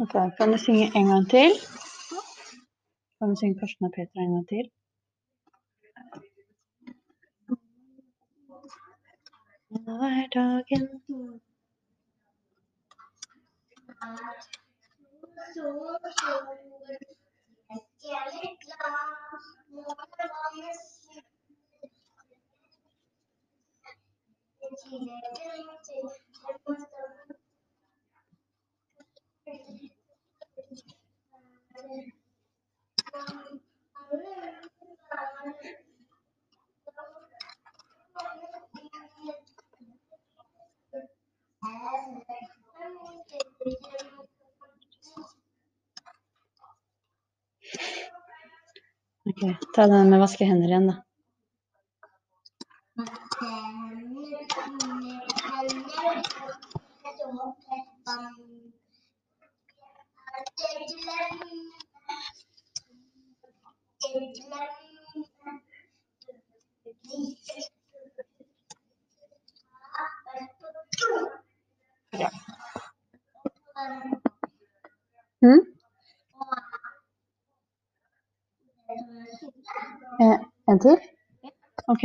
Ok, Kan du synge en gang til? Kan du synge Karsten og Peter en gang til? Nå er dagen Ok, Ta den med vaske hender igjen, da. Mm? Eh, en til? Ok.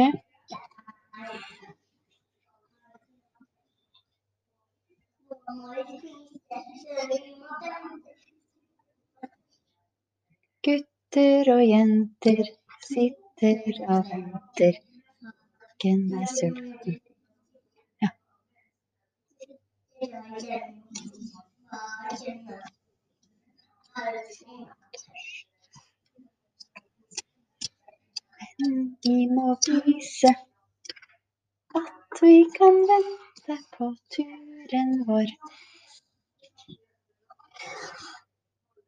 Gutter og jenter sitter og venter. Hvem er sulten? Ja. Men Vi må vise at vi kan vente på turen vår.